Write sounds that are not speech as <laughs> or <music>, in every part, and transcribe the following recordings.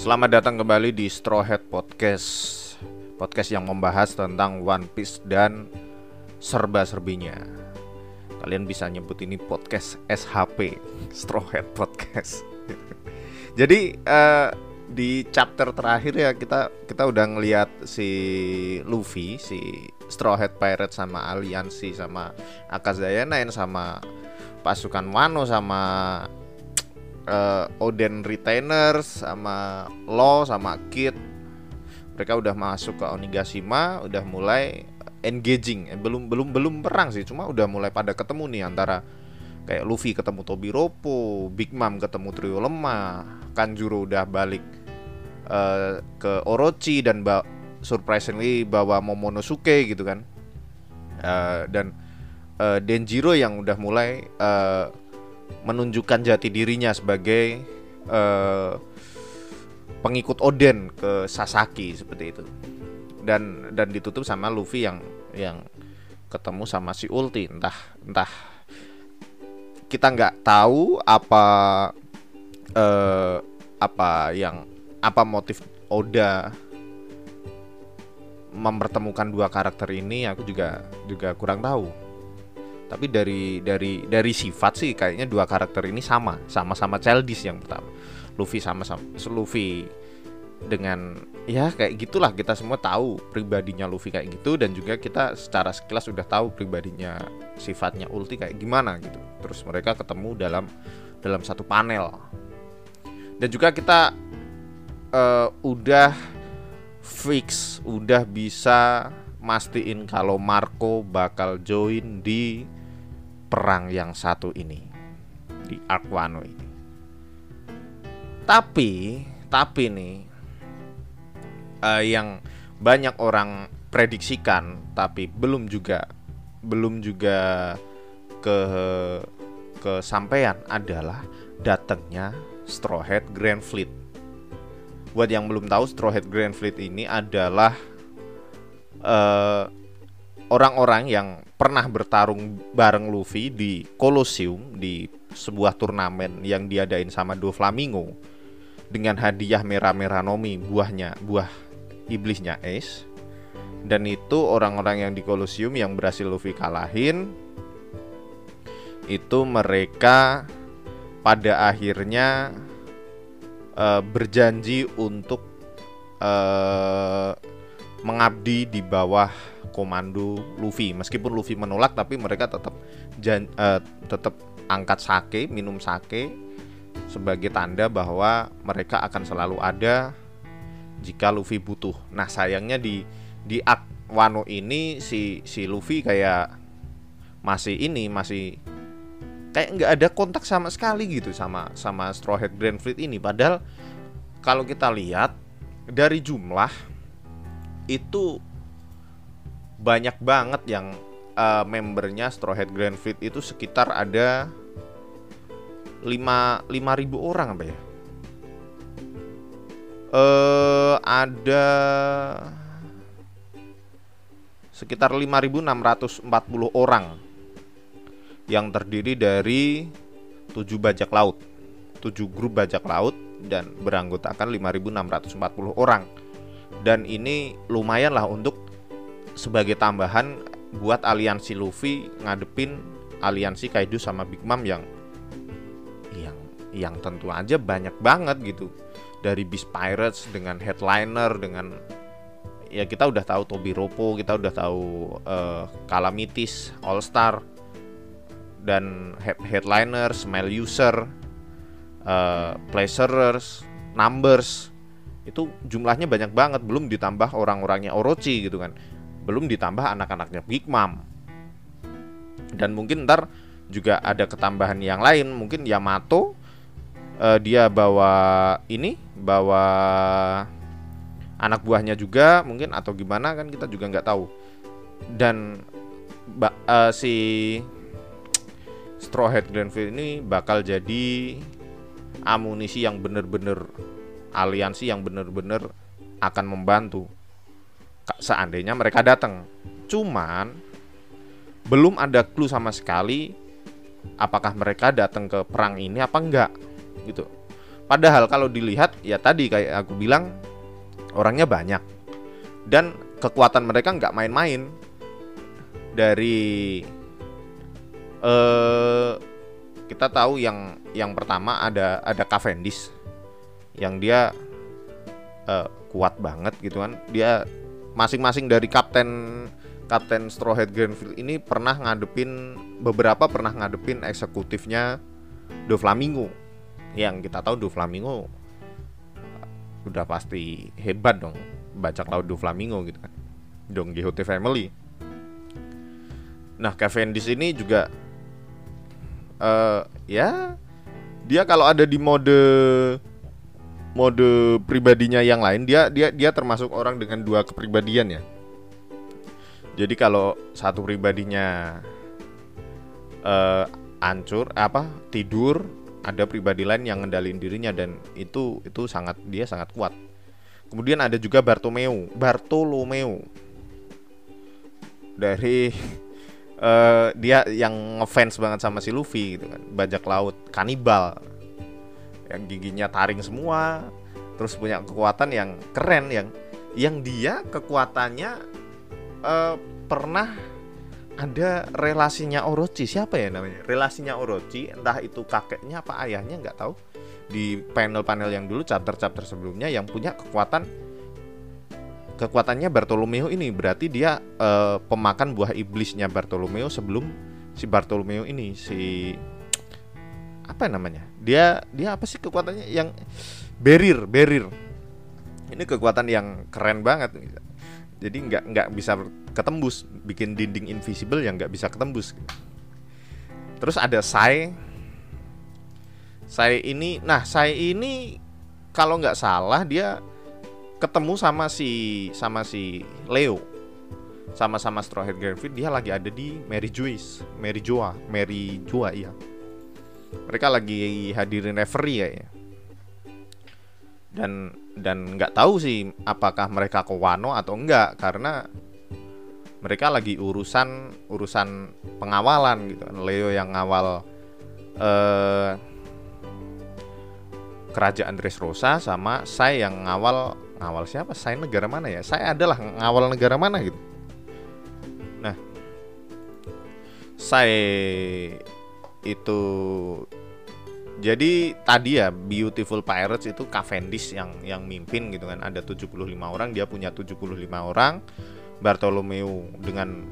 Selamat datang kembali di Straw Hat Podcast. Podcast yang membahas tentang One Piece dan serba-serbinya. Kalian bisa nyebut ini podcast SHP Straw Hat Podcast. <laughs> Jadi uh, di chapter terakhir ya kita kita udah ngeliat si Luffy si Straw Hat Pirate sama aliansi sama Akazaya Nine sama pasukan Wano sama uh, Oden Retainers sama Law sama Kid. Mereka udah masuk ke Onigashima udah mulai engaging. Eh, belum belum belum perang sih cuma udah mulai pada ketemu nih antara kayak Luffy ketemu Tobiropo, Big Mom ketemu Trio Lemah, Kanjuro udah balik uh, ke Orochi dan ba surprisingly bawa Momonosuke gitu kan. Uh, dan Denjiro yang udah mulai uh, menunjukkan jati dirinya sebagai uh, pengikut Oden ke Sasaki seperti itu. Dan dan ditutup sama Luffy yang yang ketemu sama si Ulti. Entah entah kita nggak tahu apa uh, apa yang apa motif Oda mempertemukan dua karakter ini aku juga juga kurang tahu tapi dari dari dari sifat sih kayaknya dua karakter ini sama. Sama-sama childish yang pertama. Luffy sama sama Luffy dengan ya kayak gitulah. Kita semua tahu pribadinya Luffy kayak gitu. Dan juga kita secara sekilas sudah tahu pribadinya sifatnya Ulti kayak gimana gitu. Terus mereka ketemu dalam dalam satu panel. Dan juga kita uh, udah fix udah bisa mastiin kalau Marco bakal join di perang yang satu ini di Arkwano ini. Tapi, tapi nih uh, yang banyak orang prediksikan tapi belum juga belum juga ke kesampaian adalah datangnya Straw Grand Fleet. Buat yang belum tahu Straw Grand Fleet ini adalah uh, orang-orang yang pernah bertarung bareng Luffy di Colosseum di sebuah turnamen yang diadain sama Do Flamingo dengan hadiah merah-merah Nomi buahnya buah iblisnya Ace. Dan itu orang-orang yang di Colosseum yang berhasil Luffy kalahin itu mereka pada akhirnya uh, berjanji untuk uh, mengabdi di bawah komando Luffy. Meskipun Luffy menolak tapi mereka tetap uh, tetap angkat sake, minum sake sebagai tanda bahwa mereka akan selalu ada jika Luffy butuh. Nah, sayangnya di di Wano ini si si Luffy kayak masih ini masih kayak nggak ada kontak sama sekali gitu sama sama Straw Hat Grand Fleet ini padahal kalau kita lihat dari jumlah itu banyak banget yang uh, membernya Straw Hat Grand Fleet itu sekitar ada 5 5000 orang apa ya? Uh, ada sekitar 5640 orang yang terdiri dari 7 bajak laut, 7 grup bajak laut dan beranggotakan 5640 orang. Dan ini lumayan lah untuk sebagai tambahan buat aliansi Luffy ngadepin aliansi Kaido sama Big Mom yang yang yang tentu aja banyak banget gitu. Dari Beast Pirates dengan headliner dengan ya kita udah tahu Tobi Ropo kita udah tahu uh, Calamities All Star dan headliner Smile User uh, Pleasurers Numbers itu jumlahnya banyak banget. Belum ditambah orang-orangnya Orochi gitu kan belum ditambah anak-anaknya Big Mom. Dan mungkin ntar juga ada ketambahan yang lain mungkin Yamato uh, dia bawa ini bawa anak buahnya juga mungkin atau gimana kan kita juga nggak tahu. Dan uh, si Straw Hat Grandfield ini bakal jadi amunisi yang bener-bener aliansi yang bener-bener akan membantu seandainya mereka datang. Cuman belum ada clue sama sekali apakah mereka datang ke perang ini apa enggak gitu. padahal kalau dilihat ya tadi kayak aku bilang orangnya banyak dan kekuatan mereka nggak main-main dari eh kita tahu yang yang pertama ada ada Cavendish yang dia uh, kuat banget gitu kan dia masing-masing dari kapten kapten Straw Hat Greenfield ini pernah ngadepin beberapa pernah ngadepin eksekutifnya Do Flamingo. Yang kita tahu Do Flamingo udah pasti hebat dong. Bajak laut Do Flamingo gitu kan. Don Quixote Family. Nah Cavendish ini juga uh, ya dia kalau ada di mode mode pribadinya yang lain dia dia dia termasuk orang dengan dua kepribadian ya. Jadi kalau satu pribadinya uh, ancur apa tidur ada pribadi lain yang ngendalin dirinya dan itu itu sangat dia sangat kuat. Kemudian ada juga Bartomeu Bartolomeo dari uh, dia yang ngefans banget sama si Luffy gitu kan bajak laut kanibal yang giginya taring semua. Terus punya kekuatan yang keren yang yang dia kekuatannya uh, pernah ada relasinya Orochi. Siapa ya namanya? Relasinya Orochi entah itu kakeknya apa ayahnya nggak tahu. Di panel-panel yang dulu chapter-chapter sebelumnya yang punya kekuatan kekuatannya Bartolomeo ini. Berarti dia uh, pemakan buah iblisnya Bartolomeo sebelum si Bartolomeo ini si apa namanya? Dia dia apa sih kekuatannya yang berir berir ini kekuatan yang keren banget. Jadi nggak nggak bisa ketembus. Bikin dinding invisible yang nggak bisa ketembus. Terus ada Sai. Sai ini nah Sai ini kalau nggak salah dia ketemu sama si sama si Leo. Sama-sama Straw Hat Greenfield dia lagi ada di Mary Joyce Mary Joa Mary Joa iya mereka lagi hadirin referee ya dan dan nggak tahu sih apakah mereka ke Wano atau enggak karena mereka lagi urusan urusan pengawalan gitu kan Leo yang ngawal eh, kerajaan Dressrosa sama saya yang ngawal ngawal siapa? Saya negara mana ya? Saya adalah ngawal negara mana gitu. Nah, saya itu jadi tadi ya Beautiful Pirates itu Cavendish yang yang mimpin gitu kan ada 75 orang dia punya 75 orang Bartolomeo dengan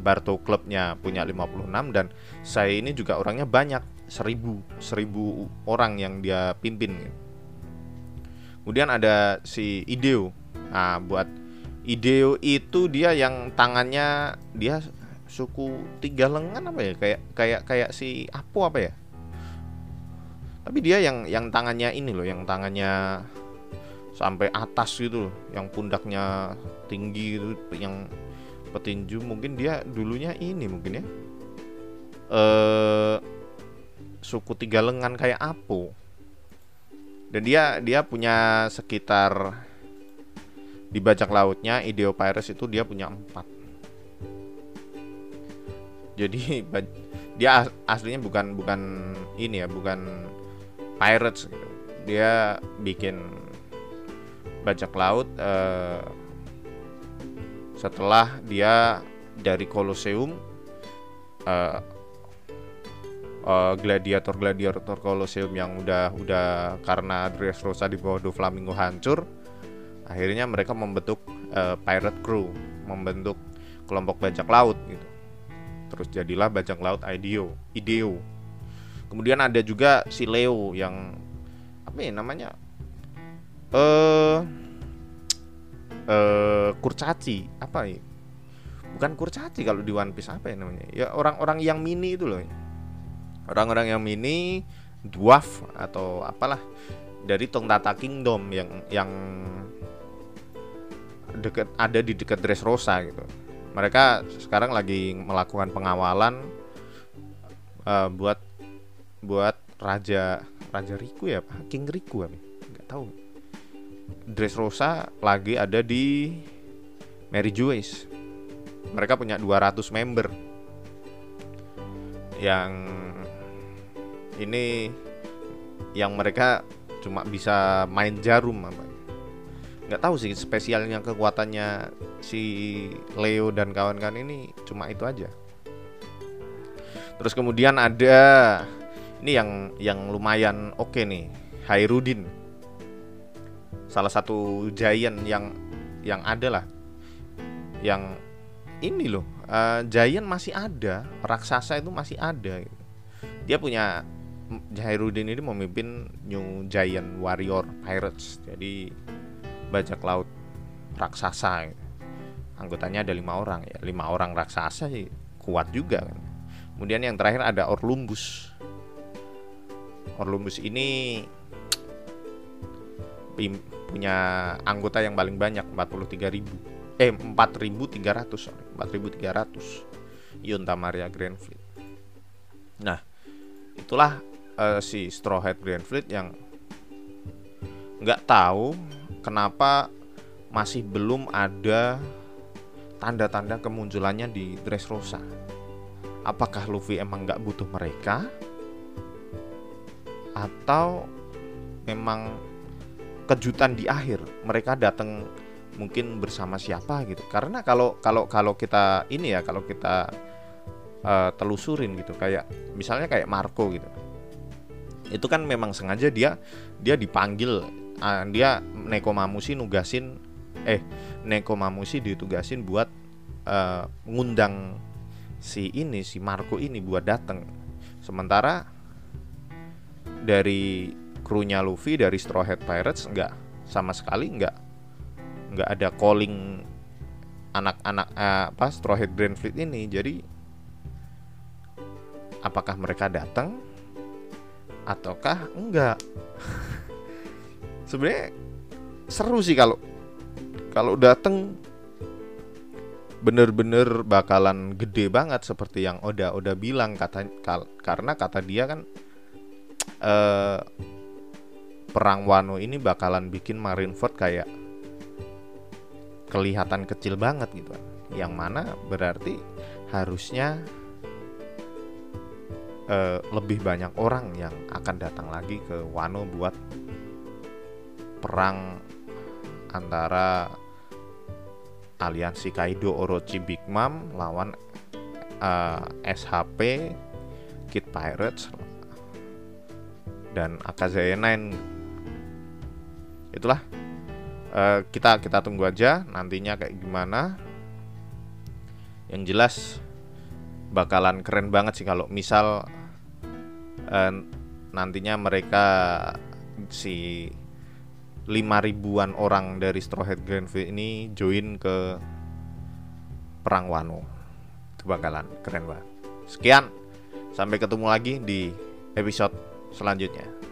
Barto klubnya punya 56 dan saya ini juga orangnya banyak 1000 1000 orang yang dia pimpin gitu. Kemudian ada si Ideo. Nah, buat Ideo itu dia yang tangannya dia suku tiga lengan apa ya? Kayak kayak kayak si Apo apa ya? Tapi dia yang yang tangannya ini loh, yang tangannya sampai atas gitu loh, yang pundaknya tinggi gitu, yang petinju mungkin dia dulunya ini mungkin ya. Eh suku tiga lengan kayak Apo dan dia dia punya sekitar di bajak lautnya Ideo Pirates itu dia punya empat jadi dia aslinya bukan bukan ini ya bukan pirates gitu. dia bikin bajak laut uh, setelah dia dari Colosseum uh, uh, gladiator gladiator Colosseum yang udah udah karena Dressrosa di bawah Do Flamingo hancur akhirnya mereka membentuk uh, pirate crew membentuk kelompok bajak laut gitu terus jadilah bajak laut Ideo Ideo. Kemudian ada juga si Leo yang apa ya namanya? Eh uh, kurcaci apa ya? Bukan kurcaci kalau di One Piece apa ya namanya? Ya orang-orang yang mini itu loh. Orang-orang yang mini dwarf atau apalah dari Tongtata Kingdom yang yang dekat ada di dekat Dressrosa gitu. Mereka sekarang lagi melakukan pengawalan uh, buat buat raja raja Riku ya, King Riku ya, nggak tahu. Dressrosa lagi ada di Mary Joyce. Mereka punya 200 member yang ini yang mereka cuma bisa main jarum apa nggak tahu sih spesialnya kekuatannya si Leo dan kawan-kawan ini cuma itu aja. Terus kemudian ada ini yang yang lumayan oke okay nih Hairudin. Salah satu giant yang yang ada lah. Yang ini loh uh, giant masih ada raksasa itu masih ada. Dia punya Hairudin ini memimpin New Giant Warrior Pirates. Jadi bajak laut raksasa. gitu. Anggotanya ada lima orang ya. Lima orang raksasa sih kuat juga kan. kemudian yang terakhir ada Orlumbus. Orlumbus ini punya anggota yang paling banyak 43.000 eh 4.300 sorry. 4.300 Yunta Maria Grandfleet nah itulah uh, si Straw Hat Grandfleet yang nggak tahu kenapa masih belum ada tanda-tanda kemunculannya di Dressrosa. Apakah Luffy emang nggak butuh mereka? Atau memang kejutan di akhir mereka datang mungkin bersama siapa gitu karena kalau kalau kalau kita ini ya kalau kita uh, telusurin gitu kayak misalnya kayak Marco gitu itu kan memang sengaja dia dia dipanggil uh, dia Neko Mamushi nugasin eh Neko Mamushi ditugasin buat uh, si ini si Marco ini buat datang. Sementara dari krunya Luffy dari Straw Hat Pirates nggak sama sekali nggak nggak ada calling anak-anak uh, apa Straw Hat Grand Fleet ini. Jadi apakah mereka datang ataukah enggak? <laughs> sebenarnya seru sih kalau kalau dateng bener-bener bakalan gede banget seperti yang Oda Oda bilang kata kal, karena kata dia kan <tsk> eh, perang Wano ini bakalan bikin Marineford kayak kelihatan kecil banget gitu. Yang mana berarti harusnya eh, lebih banyak orang yang akan datang lagi ke Wano buat perang antara aliansi Kaido Orochi Big Mom lawan uh, eh, SHP Kid Pirates dan Akazaya 9 itulah. Uh, kita kita tunggu aja nantinya kayak gimana. Yang jelas bakalan keren banget sih kalau misal uh, nantinya mereka si lima ribuan orang dari Straw Hat Grand Fleet ini join ke perang Wano. Itu bakalan keren banget. Sekian sampai ketemu lagi di episode selanjutnya